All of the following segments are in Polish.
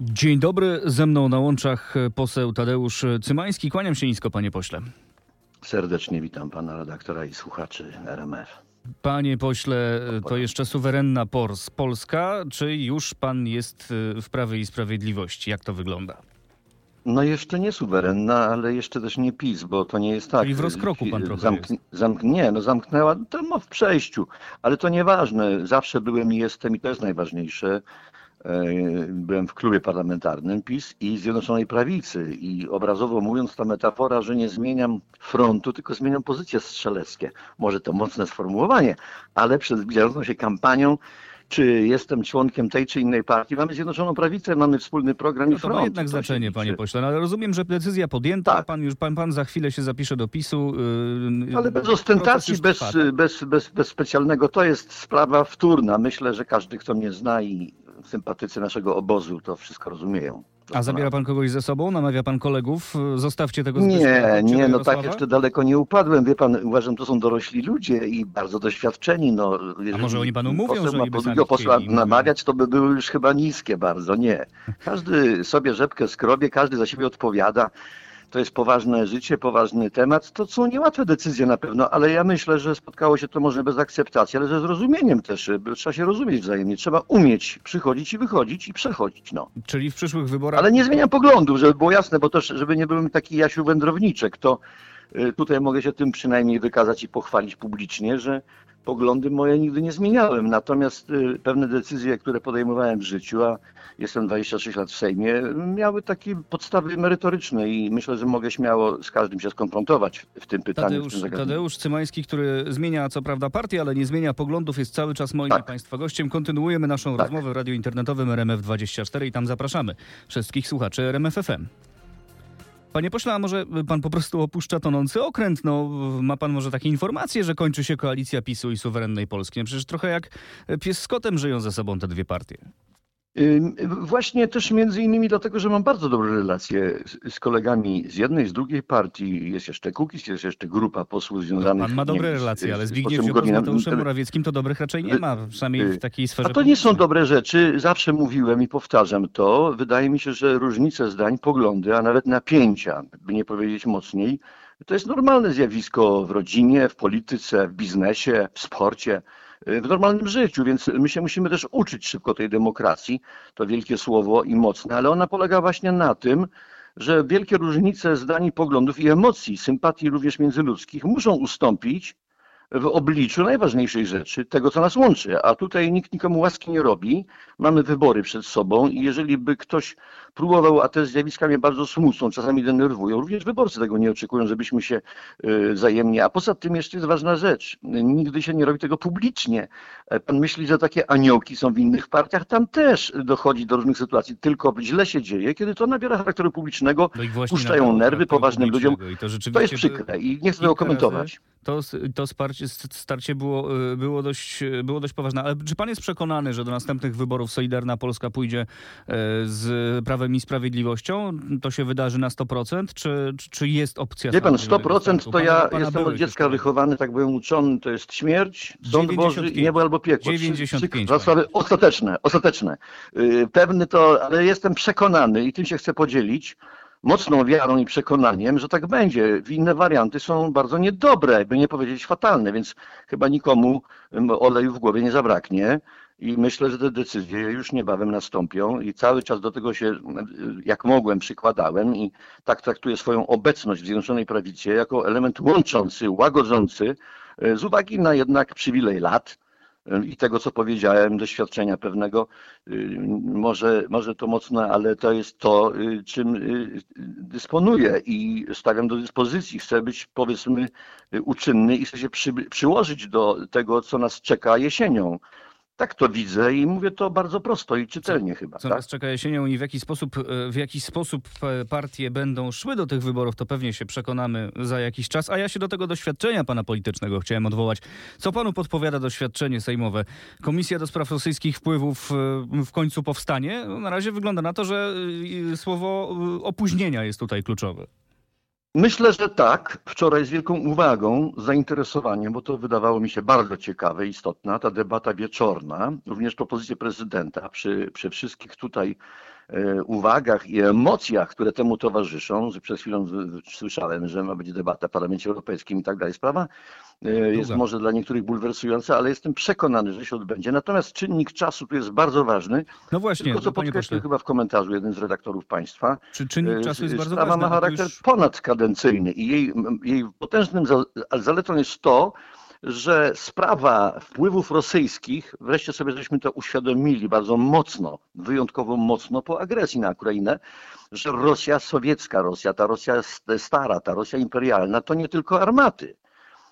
Dzień dobry, ze mną na łączach poseł Tadeusz Cymański. Kłaniam się nisko, panie pośle. Serdecznie witam pana redaktora i słuchaczy RMF. Panie pośle, to jeszcze suwerenna Pors Polska, czy już pan jest w Prawie i Sprawiedliwości? Jak to wygląda? No jeszcze nie suwerenna, ale jeszcze też nie PiS, bo to nie jest tak. Czyli w rozkroku pan trochę Zamk- zamk- nie, no zamknęła, to ma w przejściu, ale to nieważne. Zawsze byłem i jestem i to jest najważniejsze. E, Byłem w klubie parlamentarnym PiS i Zjednoczonej Prawicy i obrazowo mówiąc ta metafora, że nie zmieniam frontu, tylko zmieniam pozycje strzeleckie. Może to mocne sformułowanie, ale przed zbliżającą się kampanią czy jestem członkiem tej czy innej partii. Mamy Zjednoczoną Prawicę, mamy wspólny program No i to front. ma jednak To znaczenie, liczy. panie pośle. No, ale rozumiem, że decyzja podjęta, Tak. pan już pan, pan za chwilę się zapisze do PiSu. Yy, Ale bez proces ostentacji, bez, tak? bez, bez, bez specjalnego, to jest sprawa wtórna. Myślę, że każdy, kto mnie zna i sympatycy naszego obozu, to wszystko rozumieją. A zabiera pan kogoś ze sobą? Namawia pan kolegów? Zostawcie tego Nie, nie, no tak jeszcze daleko nie upadłem. Wie pan, uważam, to są dorośli ludzie i bardzo doświadczeni. No, jeżeli może oni panu mówią, poseł że ma oni by drugiego posła namawiać, to by były już chyba niskie bardzo. Nie. Każdy sobie rzepkę skrobie, każdy za siebie odpowiada. To jest poważne życie, poważny temat. To są niełatwe decyzje na pewno, ale ja myślę, że spotkało się to może bez akceptacji, ale ze zrozumieniem też. bo Trzeba się rozumieć wzajemnie. Trzeba umieć przychodzić i wychodzić i przechodzić. No. Czyli w przyszłych wyborach... Ale nie zmieniam poglądów, żeby było jasne, bo też, żeby nie byłem taki Jasiu Wędrowniczek, to y, tutaj mogę się tym przynajmniej wykazać i pochwalić publicznie, że poglądy moje nigdy nie zmieniałem. Natomiast y, pewne decyzje, które podejmowałem w życiu, a jestem 26 lat w Sejmie, miały takie podstawy merytoryczne i myślę, że mogę śmiało z każdym się skonfrontować w tym pytaniu. w Tadeusz, tym zagadnieniu. Tadeusz Cymański, który zmienia co prawda partię, ale nie zmienia poglądów, jest cały czas moim Tak. Państwa gościem. Kontynuujemy naszą Tak. rozmowę w radiu internetowym RMF24 i tam zapraszamy wszystkich słuchaczy RMF FM. Panie pośle, a może pan po prostu opuszcza tonący okręt? No, ma pan może takie informacje, że kończy się koalicja PiSu i suwerennej Polski? No przecież trochę jak pies z kotem żyją ze sobą te dwie partie. Właśnie też między innymi dlatego, że mam bardzo dobre relacje z, z kolegami z jednej, z drugiej partii. Jest jeszcze Kukiz, jest jeszcze grupa posłów związanych... Pan ma dobre wiem, z- relacje, ale z Zbigniew posłem Ziobro z. Mateuszem Morawieckim to dobrych raczej nie ma, przynajmniej w takiej sferze A to nie są dobre rzeczy. Zawsze mówiłem i powtarzam to. Wydaje mi się, że różnice zdań, poglądy, a nawet napięcia, by nie powiedzieć mocniej, to jest normalne zjawisko w rodzinie, w polityce, w biznesie, w sporcie, w normalnym życiu, więc my się musimy też uczyć szybko tej demokracji. To wielkie słowo i mocne, ale ona polega właśnie na tym, że wielkie różnice zdań poglądów i emocji, sympatii również międzyludzkich muszą ustąpić w obliczu najważniejszej rzeczy, tego co nas łączy. A tutaj nikt nikomu łaski nie robi. Mamy wybory przed sobą i jeżeli by ktoś próbował, a te zjawiska mnie bardzo smucą, czasami denerwują, również wyborcy tego nie oczekują, żebyśmy się y, wzajemnie. A poza tym jeszcze jest ważna rzecz. Nigdy się nie robi tego publicznie. E, Pan myśli, że takie aniołki są w innych partiach. Tam też dochodzi do różnych sytuacji. Tylko źle się dzieje, kiedy to nabiera charakteru publicznego, No puszczają nerwy poważnym ludziom. i to, To jest przykre i nie chcę tego kilka komentować. To, to sparcie, starcie było, y, było, dość, było dość poważne. Ale czy pan jest przekonany, że do następnych wyborów Solidarna Polska pójdzie e, z Prawem i Sprawiedliwością? To się wydarzy na 100%? Czy, czy- jest opcja Wie pan, startu? 100% to ja pana jestem od dziecka wychowany, tak byłem uczony, to jest śmierć, sąd Boży 95. i niebo albo piekło. Trzy- 95, trzy Zasady ostateczne, ostateczne. Pewny to, ale jestem przekonany i tym się chcę podzielić, mocną wiarą i przekonaniem, że tak będzie. Inne warianty są bardzo niedobre, by nie powiedzieć fatalne, więc chyba nikomu oleju w głowie nie zabraknie. I myślę, że te decyzje już niebawem nastąpią i cały czas do tego się, jak mogłem, przykładałem i tak traktuję swoją obecność w Zjednoczonej Prawicy jako element łączący, łagodzący, y, z uwagi na jednak przywilej lat i tego, co powiedziałem, doświadczenia pewnego, y, może, może to mocne, ale to jest to, y, czym y, dysponuję i stawiam do dyspozycji. Chcę być, powiedzmy, uczynny i chcę się przy, przyłożyć do tego, co nas czeka jesienią. Tak to widzę i mówię to bardzo prosto i czytelnie chyba. Co Tak? nas czeka jesienią i w jaki sposób, e, w jaki sposób e, partie będą szły do tych wyborów, to pewnie się przekonamy za jakiś czas. A ja się do tego doświadczenia pana politycznego chciałem odwołać. Co panu podpowiada doświadczenie sejmowe? Komisja do spraw rosyjskich wpływów e, w końcu powstanie? No, Na razie wygląda na to, że słowo opóźnienia jest tutaj kluczowe. Myślę, że tak. Wczoraj z wielką uwagą, zainteresowaniem, bo to wydawało mi się bardzo ciekawe, istotna, ta debata wieczorna, również propozycje prezydenta przy, przy wszystkich tutaj e, uwagach i emocjach, które temu towarzyszą, że przed chwilą z- z- słyszałem, że ma być debata w Parlamencie Europejskim i tak dalej. Sprawa jest Długa. może dla niektórych bulwersująca, ale jestem przekonany, że się odbędzie. Natomiast czynnik czasu tu jest bardzo ważny. No właśnie, Tylko co podkreślił chyba w komentarzu jeden z redaktorów państwa, czy czynnik E, czasu jest bardzo Sprawa ważny? ma a to charakter już- ponadkadencyjny i jej, jej potężnym za- zaletą jest to, że sprawa wpływów rosyjskich, wreszcie sobie żeśmy to uświadomili bardzo mocno, wyjątkowo mocno po agresji na Ukrainę, że Rosja sowiecka, Rosja, ta Rosja st- stara, ta Rosja imperialna, to nie tylko armaty.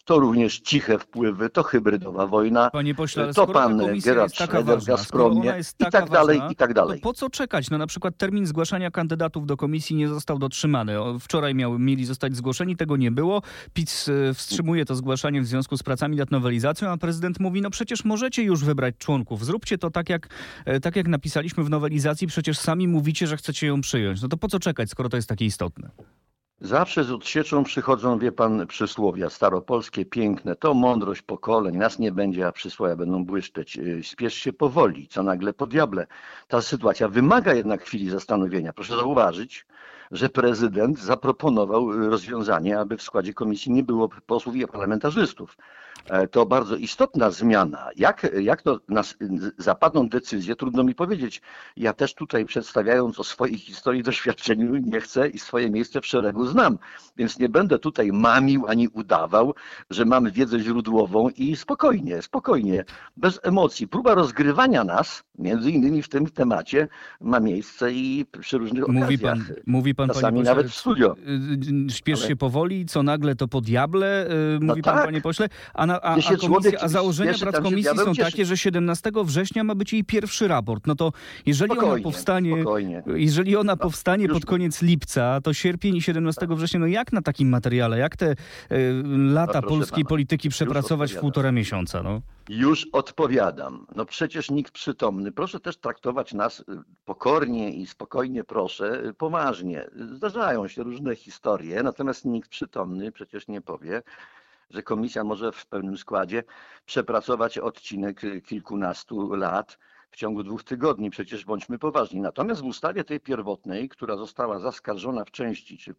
To również ciche wpływy, to hybrydowa wojna, Panie pośle, ale to pan Gerard Schroeder w Gazpromie i tak dalej, ważna, i tak dalej. Po co czekać? No na przykład termin zgłaszania kandydatów do komisji nie został dotrzymany. Wczoraj miał, mieli zostać zgłoszeni, tego nie było. PiS e, wstrzymuje to zgłaszanie w związku z pracami nad nowelizacją, a prezydent mówi, no przecież możecie już wybrać członków. Zróbcie to tak jak, e, tak jak napisaliśmy w nowelizacji, przecież sami mówicie, że chcecie ją przyjąć. No to po co czekać, skoro to jest takie istotne? Zawsze z odsieczą przychodzą, wie pan, przysłowia staropolskie, piękne. To mądrość pokoleń, nas nie będzie, a przysłowie będą błyszczeć. Yy, Spiesz się powoli, co nagle po diable. Ta sytuacja wymaga jednak chwili zastanowienia. Proszę zauważyć, że prezydent zaproponował y, rozwiązanie, aby w składzie komisji nie było posłów i parlamentarzystów. E, To bardzo istotna zmiana. Jak, jak to nas, zapadną decyzje, trudno mi powiedzieć. Ja też tutaj przedstawiając o swojej historii, doświadczeniu nie chcę i swoje miejsce w szeregu znam. Więc nie będę tutaj mamił ani udawał, że mamy wiedzę źródłową i spokojnie, spokojnie, bez emocji. Próba rozgrywania nas, między innymi w tym temacie, ma miejsce i przy różnych Mówi pan, okazjach. mówi pan Czasami panie pośle, nawet w studio. y, y, Śpiesz Ale- się powoli, co nagle to po diable, y, mówi pan, tak. panie pośle. A, a, się a, komisja, a założenia prac komisji są takie, że 17 września ma być jej pierwszy raport. No to jeżeli ona Spokojnie, powstanie, spokojnie. jeżeli ona powstanie już- pod koniec lipca, to sierpień i 17 września, no jak na takim materiale, jak te y, lata proszę polskiej pana, polityki przepracować w półtora miesiąca? No. Już odpowiadam. No przecież nikt przytomny. Proszę też traktować nas y, pokornie i spokojnie, proszę, y, poważnie. Zdarzają się różne historie, natomiast nikt przytomny przecież nie powie, że komisja może w pełnym składzie przepracować odcinek y, kilkunastu lat w ciągu dwóch tygodni. Przecież bądźmy poważni. Natomiast w ustawie tej pierwotnej, która została zaskarżona w części, czy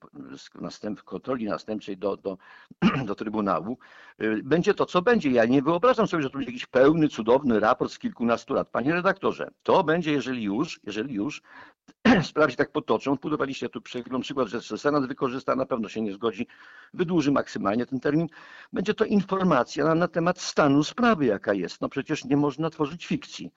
następ, kontroli następczej do, do, do Trybunału, y, będzie to, co będzie. Ja nie wyobrażam sobie, że to będzie jakiś pełny, cudowny raport z kilkunastu lat. Panie redaktorze, to będzie, jeżeli już, jeżeli już, sprawy się tak potoczą, podawaliście tu przykład, że Senat wykorzysta, na pewno się nie zgodzi, wydłuży maksymalnie ten termin, będzie to informacja na, na temat stanu sprawy, jaka jest. No przecież nie można tworzyć fikcji.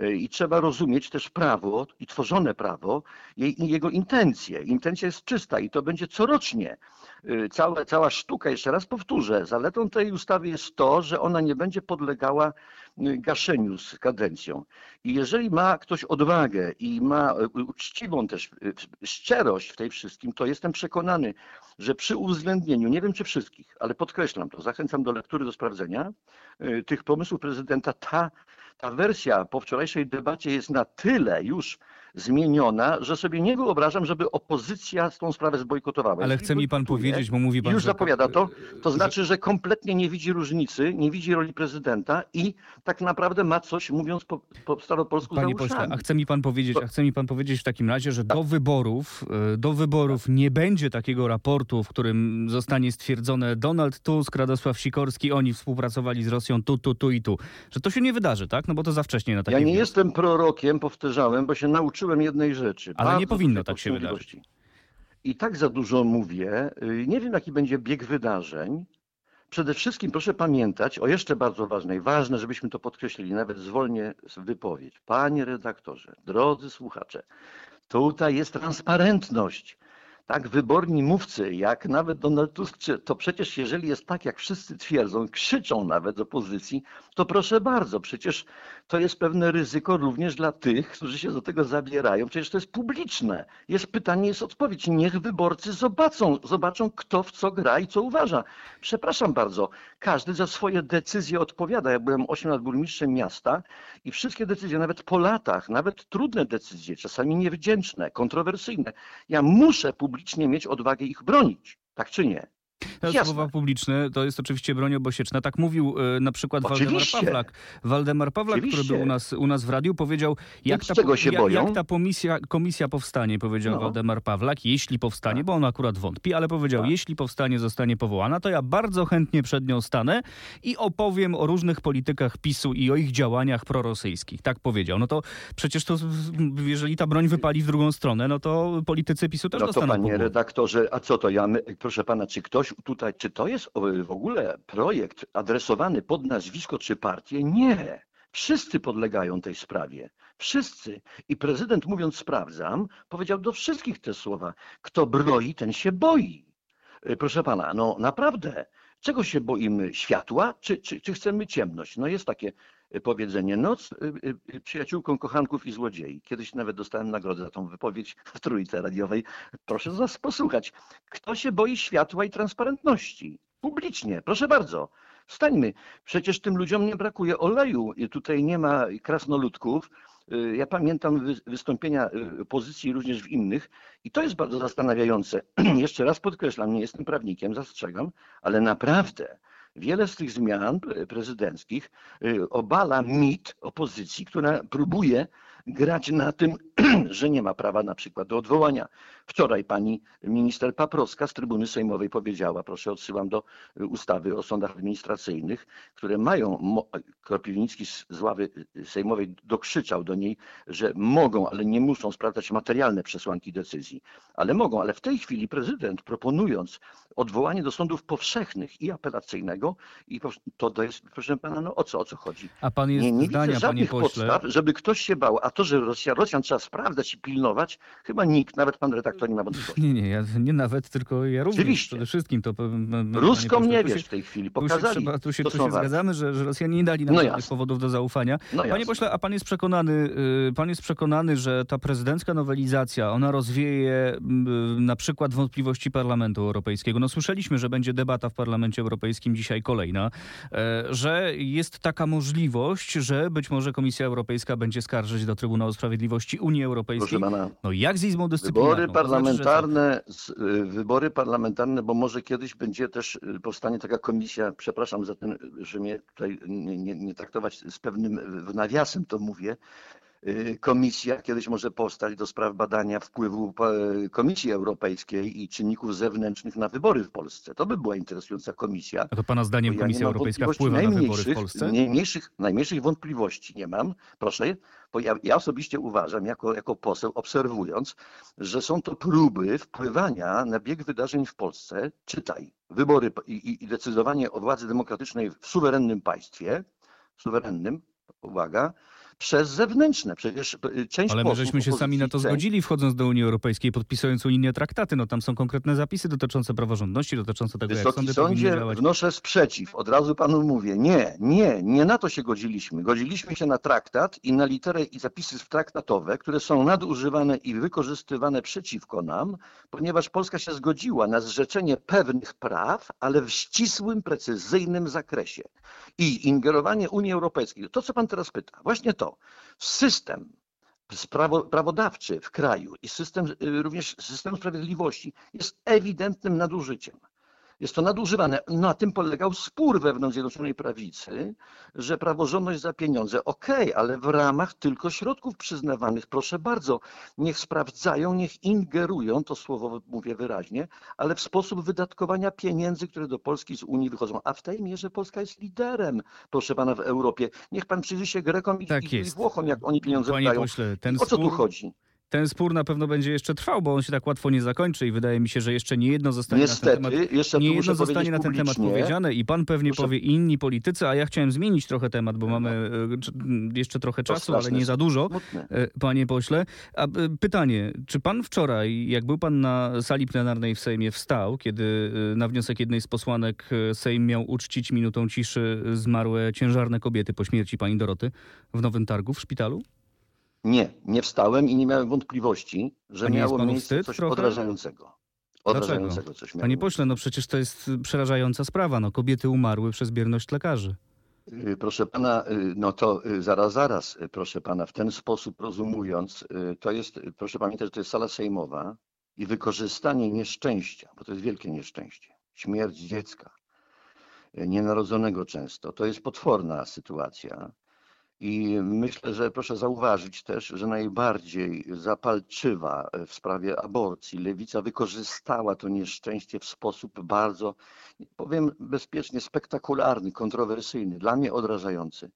Y, I trzeba rozumieć też prawo i tworzone prawo, jej, i jego intencje. Intencja jest czysta i to będzie corocznie. Y, Cała, cała sztuka, jeszcze raz powtórzę, zaletą tej ustawy jest to, że ona nie będzie podlegała gaszeniu z kadencją. I jeżeli ma ktoś odwagę i ma y, uczciwą też y, szczerość w tej wszystkim, to jestem przekonany, że przy uwzględnieniu, nie wiem czy wszystkich, ale podkreślam to, zachęcam do lektury, do sprawdzenia y, tych pomysłów prezydenta, ta, ta wersja po wczorajszej debacie jest na tyle już zmieniona, że sobie nie wyobrażam, żeby opozycja tą sprawę zbojkotowała. Ale chce mi pan powiedzieć, bo mówi pan, już że- zapowiada to, to znaczy, że kompletnie nie widzi różnicy, nie widzi roli prezydenta i tak naprawdę ma coś, mówiąc po, po staropolsku, Panie pośle, a chce mi pan powiedzieć, a chce mi pan powiedzieć w takim razie, że do wyborów, y, do wyborów nie będzie takiego raportu, w którym zostanie stwierdzone Donald Tusk, Radosław Sikorski, oni współpracowali z Rosją tu, tu, tu i tu. Że to się nie wydarzy, tak? No bo to za wcześnie na takie Ja nie wnioski. jestem prorokiem, powtarzałem, bo się nauczyłem jednej rzeczy. Ale nie powinno tak się powściągliwości. I tak za dużo mówię. Y, Nie wiem, jaki będzie bieg wydarzeń. Przede wszystkim proszę pamiętać o jeszcze bardzo ważnej, ważne, żebyśmy to podkreślili, nawet zwolnię wypowiedź. Panie redaktorze, drodzy słuchacze, tutaj jest transparentność. Tak wyborni mówcy, jak nawet Donald Tusk, to przecież jeżeli jest tak, jak wszyscy twierdzą, krzyczą nawet z opozycji, to proszę bardzo, przecież to jest pewne ryzyko również dla tych, którzy się do tego zabierają. Przecież to jest publiczne. Jest pytanie, jest odpowiedź. Niech wyborcy zobaczą, zobaczą kto w co gra i co uważa. Przepraszam bardzo, każdy za swoje decyzje odpowiada. Ja byłem 8 lat burmistrzem miasta i wszystkie decyzje, nawet po latach, nawet trudne decyzje, czasami niewdzięczne, kontrowersyjne, ja muszę publicznie mieć odwagę ich bronić. Tak czy nie? Jasne. słowa publiczne to jest oczywiście broń obosieczna. Tak mówił e, na przykład Waldemar Oczywiście. Pawlak. Waldemar Pawlak, który Oczywiście. był u nas, u nas w radiu, powiedział, jak ta, czego się jak, boją? jak ta komisja, komisja powstanie, powiedział No. Waldemar Pawlak, jeśli powstanie, Tak. bo on akurat wątpi, ale powiedział, Tak. jeśli powstanie, zostanie powołana, to ja bardzo chętnie przed nią stanę i opowiem o różnych politykach PiSu i o ich działaniach prorosyjskich. Tak powiedział. No to przecież to, jeżeli ta broń wypali w drugą stronę, no to politycy PiSu też No to dostaną panie redaktorze, a co to ja, my, proszę pana, czy ktoś tutaj, czy to jest o, w ogóle projekt adresowany pod nazwisko czy partię? Nie. Wszyscy podlegają tej sprawie. Wszyscy. I prezydent mówiąc sprawdzam, powiedział do wszystkich te słowa. Kto broi, ten się boi. Y, Proszę pana, no naprawdę. Czego się boimy? Światła, czy, czy, czy chcemy ciemność? No jest takie y, powiedzenie. Noc y, y, przyjaciółką kochanków i złodziei. Kiedyś nawet dostałem nagrodę za tą wypowiedź w trójce radiowej. Proszę nas posłuchać. Kto się boi światła i transparentności? Publicznie, proszę bardzo. Stańmy. Przecież tym ludziom nie brakuje oleju. Tutaj nie ma krasnoludków. Y, Ja pamiętam wy- wystąpienia y, opozycji również w innych i to jest bardzo zastanawiające. Jeszcze raz podkreślam, nie jestem prawnikiem, zastrzegam, ale naprawdę wiele z tych zmian prezydenckich y, obala mit opozycji, która próbuje grać na tym, że nie ma prawa na przykład do odwołania. Wczoraj pani minister Paprocka z trybuny sejmowej powiedziała, proszę odsyłam do y, ustawy o sądach administracyjnych, które mają, Kropiwnicki z ławy y, sejmowej dokrzyczał do niej, że mogą, ale nie muszą sprawdzać materialne przesłanki decyzji. Ale mogą, ale w tej chwili prezydent proponując odwołanie do sądów powszechnych i apelacyjnego, i to, to jest, proszę pana, no o co, o co chodzi? A pan jest Nie, nie zdania, widzę panie żadnych pośle. podstaw, żeby ktoś się bał. A to, że Rosja, Rosjan trzeba sprawdzać i pilnować, chyba nikt, nawet pan redaktor nie ma wątpliwości. Nie, nie, ja nie nawet, tylko ja również Oczywiście. przede wszystkim to. p- m- m- Ruskom nie wiesz w tej chwili, Tu się, pokazali. trzeba, tu się, tu się zgadzamy, że, że Rosjanie nie dali nam No jasne. powodów do zaufania. No Panie jasne. pośle, a pan jest przekonany, y, pan jest przekonany, że ta prezydencka nowelizacja, ona rozwieje y, na przykład wątpliwości Parlamentu Europejskiego. No słyszeliśmy, że będzie debata w Parlamencie Europejskim dzisiaj kolejna, e, że jest taka możliwość, że być może Komisja Europejska będzie skarżyć do Trybunału Sprawiedliwości Unii Europejskiej. Proszę pana, No jak z Izbą Dyscyplinarną? Wybory parlamentarne, y, wybory parlamentarne, bo może kiedyś będzie też y, powstanie taka komisja, przepraszam za ten, że mnie tutaj nie, nie, nie traktować z pewnym nawiasem to mówię, komisja kiedyś może powstać do spraw badania wpływu y, Komisji Europejskiej i czynników zewnętrznych na wybory w Polsce. To by była interesująca komisja. A to pana zdaniem ja Komisja Europejska wpływa na wybory w Polsce? Najmniejszych, najmniejszych wątpliwości nie mam, proszę, bo ja, ja osobiście uważam, jako, jako poseł, obserwując, że są to próby wpływania na bieg wydarzeń w Polsce, czytaj, wybory i, i decydowanie o władzy demokratycznej w suwerennym państwie, suwerennym, uwaga, przez zewnętrzne. Przecież y, część Ale my posłów żeśmy się sami na to zgodzili, wchodząc do Unii Europejskiej, podpisując unijne traktaty. No tam są konkretne zapisy dotyczące praworządności, dotyczące tego, jak Wysoki sądy powinny sądzie, działać. wnoszę sprzeciw. Od razu panu mówię. Nie, nie, nie na to się godziliśmy. Godziliśmy się na traktat i na literę i zapisy traktatowe, które są nadużywane i wykorzystywane przeciwko nam, ponieważ Polska się zgodziła na zrzeczenie pewnych praw, ale w ścisłym, precyzyjnym zakresie. I ingerowanie Unii Europejskiej, to co pan teraz pyta, właśnie to, system prawo, prawodawczy w kraju i system, y, również system sprawiedliwości jest ewidentnym nadużyciem. Jest to nadużywane. Na tym polegał spór wewnątrz Zjednoczonej Prawicy, że praworządność za pieniądze, okej, ale w ramach tylko środków przyznawanych, proszę bardzo, niech sprawdzają, niech ingerują, to słowo mówię wyraźnie, ale w sposób wydatkowania pieniędzy, które do Polski z Unii wychodzą. A w tej mierze Polska jest liderem, proszę pana, w Europie. Niech pan przyjrzy się Grekom i, Tak i. Włochom, jak oni pieniądze Panie wydają. pośle, ten O co tu spór, chodzi? Ten spór na pewno będzie jeszcze trwał, bo on się tak łatwo nie zakończy i wydaje mi się, że jeszcze nie jedno zostanie na ten Niestety, temat jeszcze nie muszę jedno zostanie na ten temat powiedziane i pan pewnie Proszę- powie inni politycy, a ja chciałem zmienić trochę temat, bo mamy e, cz- m, jeszcze trochę To czasu, ale nie za dużo. Smutne. E, Panie pośle, a e, pytanie, czy pan wczoraj, jak był pan na sali plenarnej w Sejmie, wstał, kiedy e, na wniosek jednej z posłanek e, Sejm miał uczcić minutą ciszy zmarłe ciężarne kobiety po śmierci pani Doroty w Nowym Targu w szpitalu? Nie, nie wstałem i nie miałem wątpliwości, że A nie jest miało panu miejsce wstyd coś trochę? odrażającego. Odrażającego coś miało Panie pośle, no przecież to jest przerażająca sprawa. No, kobiety umarły przez bierność lekarzy. Y, Proszę pana, y, no to y, zaraz, zaraz, y, proszę pana, w ten sposób rozumując, y, to jest, y, proszę pamiętać, że to jest sala sejmowa i wykorzystanie nieszczęścia, bo to jest wielkie nieszczęście, śmierć dziecka, y, nienarodzonego często, to jest potworna sytuacja. I myślę, że proszę zauważyć też, że najbardziej zapalczywa w sprawie aborcji lewica wykorzystała to nieszczęście w sposób bardzo, powiem bezpiecznie, spektakularny, kontrowersyjny, dla mnie odrażający.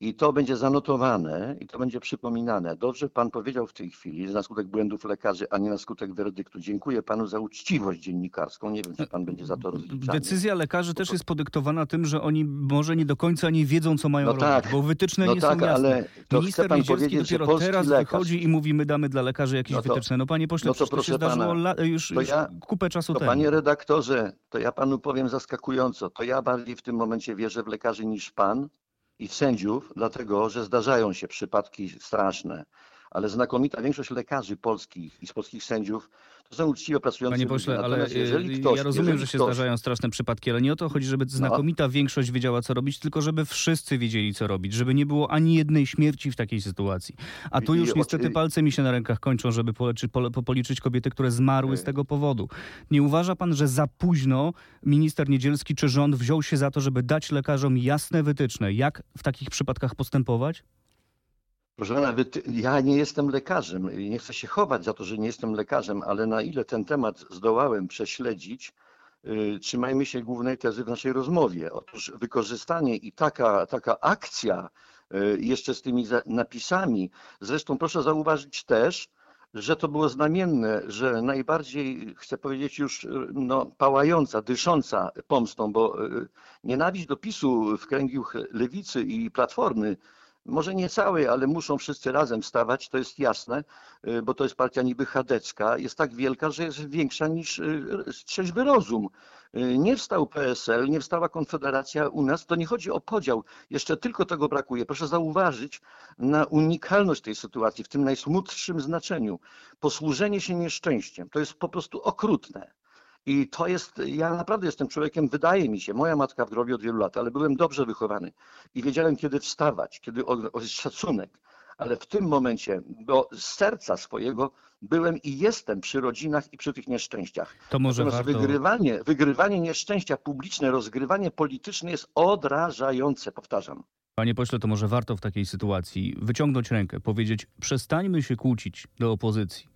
I to będzie zanotowane i to będzie przypominane. Dobrze pan powiedział w tej chwili, że na skutek błędów lekarzy, a nie na skutek werdyktu. Dziękuję panu za uczciwość dziennikarską. Nie wiem, czy pan będzie za to rozliczany. Decyzja lekarzy też jest podyktowana tym, że oni może nie do końca nie wiedzą, co mają No robić, tak, bo wytyczne no nie tak, są jasne. ale to Minister pan Niedzielski powiedzieć, że dopiero polski teraz lekarz- wychodzi i mówi, my damy dla lekarzy jakieś No to- wytyczne. No panie pośle, no to to się zdarzyło la, już ja- kupę czasu To temu. panie redaktorze, to ja panu powiem zaskakująco, to ja bardziej w tym momencie wierzę w lekarzy niż pan i sędziów, dlatego że zdarzają się przypadki straszne, ale znakomita większość lekarzy polskich i z polskich sędziów to są uczciwie pracujący Panie ludzie. pośle, ale Natomiast jeżeli e, ktoś, ja rozumiem, że się ktoś, No. zdarzają straszne przypadki, ale nie o to chodzi, żeby znakomita większość wiedziała, co robić, tylko żeby wszyscy wiedzieli, co robić, żeby nie było ani jednej śmierci w takiej sytuacji. A tu I- już i niestety oczy- palce mi się na rękach kończą, żeby poleczy, pole, po- policzyć kobiety, które zmarły z tego powodu. Nie uważa pan, że za późno minister Niedzielski czy rząd wziął się za to, żeby dać lekarzom jasne wytyczne, jak w takich przypadkach postępować? Proszę ty- ja nie jestem lekarzem i nie chcę się chować za to, że nie jestem lekarzem, ale na ile ten temat zdołałem prześledzić, y, trzymajmy się głównej tezy w naszej rozmowie. Otóż wykorzystanie i taka, taka akcja y, jeszcze z tymi napisami, zresztą proszę zauważyć też, że to było znamienne, że najbardziej, chcę powiedzieć już, y, no, pałająca, dysząca pomstą, bo nienawiść do PiSu w kręgiu lewicy i platformy może nie całej, ale muszą wszyscy razem wstawać, to jest jasne, y, bo to jest partia niby chadecka, jest tak wielka, że jest większa niż y, trzeźwy rozum. Y, Nie wstał PSL, nie wstała Konfederacja u nas, to nie chodzi o podział, jeszcze tylko tego brakuje. Proszę zauważyć na unikalność tej sytuacji w tym najsmutszym znaczeniu. Posłużenie się nieszczęściem to jest po prostu okrutne. I to jest, ja naprawdę jestem człowiekiem, wydaje mi się, moja matka w grobie od wielu lat, ale byłem dobrze wychowany i wiedziałem, kiedy wstawać, kiedy o, o szacunek. Ale w tym momencie, bo z serca swojego byłem i jestem przy rodzinach i przy tych nieszczęściach. To może Natomiast warto... wygrywanie, wygrywanie nieszczęścia publiczne, rozgrywanie polityczne jest odrażające, powtarzam. Panie pośle, to może warto w takiej sytuacji wyciągnąć rękę, powiedzieć: przestańmy się kłócić do opozycji.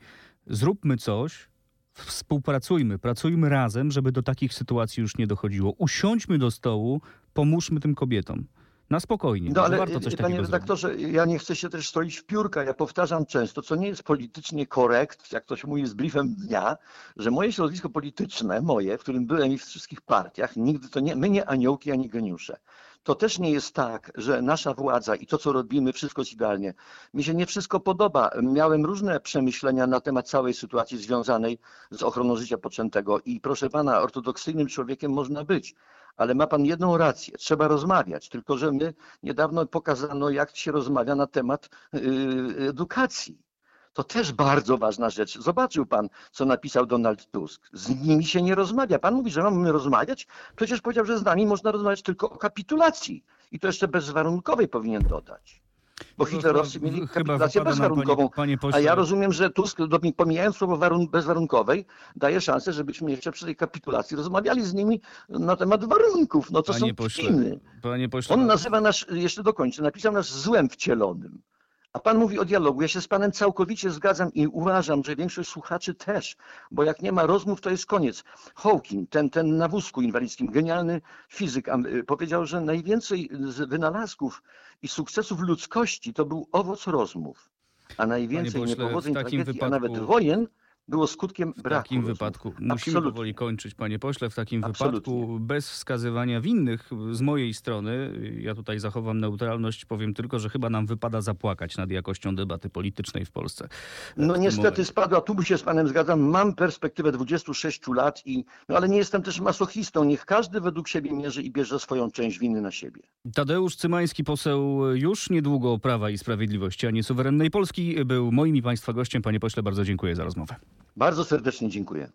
Zróbmy coś, współpracujmy, pracujmy razem, żeby do takich sytuacji już nie dochodziło. Usiądźmy do stołu, pomóżmy tym kobietom. Na spokojnie. No ale warto coś y, panie takiego zrobić. redaktorze, ja nie chcę się też stroić w piórka. Ja powtarzam często, co nie jest politycznie korekt, jak to się mówi z briefem dnia, że moje środowisko polityczne, moje, w którym byłem i w wszystkich partiach, nigdy to nie, my nie aniołki ani geniusze. To też nie jest tak, że nasza władza i to, co robimy, wszystko jest idealnie. Mi się nie wszystko podoba. Miałem różne przemyślenia na temat całej sytuacji związanej z ochroną życia poczętego i proszę pana, ortodoksyjnym człowiekiem można być. Ale ma pan jedną rację, trzeba rozmawiać, tylko że my niedawno pokazano, jak się rozmawia na temat yy, edukacji. To też bardzo ważna rzecz. Zobaczył pan, co napisał Donald Tusk. Z nimi się nie rozmawia. Pan mówi, że mamy rozmawiać? Przecież powiedział, że z nami można rozmawiać tylko o kapitulacji. I to jeszcze bezwarunkowej powinien dodać. Bo hitlerowcy mieli kapitulację bezwarunkową. Panie, panie A ja rozumiem, że Tusk, pomijając słowo warun- bezwarunkowej, daje szansę, żebyśmy jeszcze przy tej kapitulacji rozmawiali z nimi na temat warunków. No to panie są pośle, kpiny. panie pośle, On no- nazywa nas, jeszcze dokończę, napisał nas złem wcielonym. A pan mówi o dialogu. Ja się z panem całkowicie zgadzam i uważam, że większość słuchaczy też, bo jak nie ma rozmów, to jest koniec. Hawking, ten, ten na wózku inwalidzkim, genialny fizyk, y, powiedział, że najwięcej z wynalazków i sukcesów ludzkości to był owoc rozmów. a najwięcej niepowodzeń, tragedii, a nawet wojen było skutkiem W braku takim rozmów. wypadku musimy Absolutnie. powoli kończyć, panie pośle. W takim Absolutnie. wypadku bez wskazywania winnych z mojej strony, ja tutaj zachowam neutralność, powiem tylko, że chyba nam wypada zapłakać nad jakością debaty politycznej w Polsce. No w niestety momencie. spadła, tu się z panem zgadzam, mam perspektywę 26 lat i, no ale nie jestem też masochistą, niech każdy według siebie mierzy i bierze swoją część winy na siebie. Tadeusz Cymański, poseł już niedługo Prawa i Sprawiedliwości, a nie suwerennej Polski, był moim i państwa gościem. Panie pośle, bardzo dziękuję za rozmowę. Bardzo serdecznie dziękuję.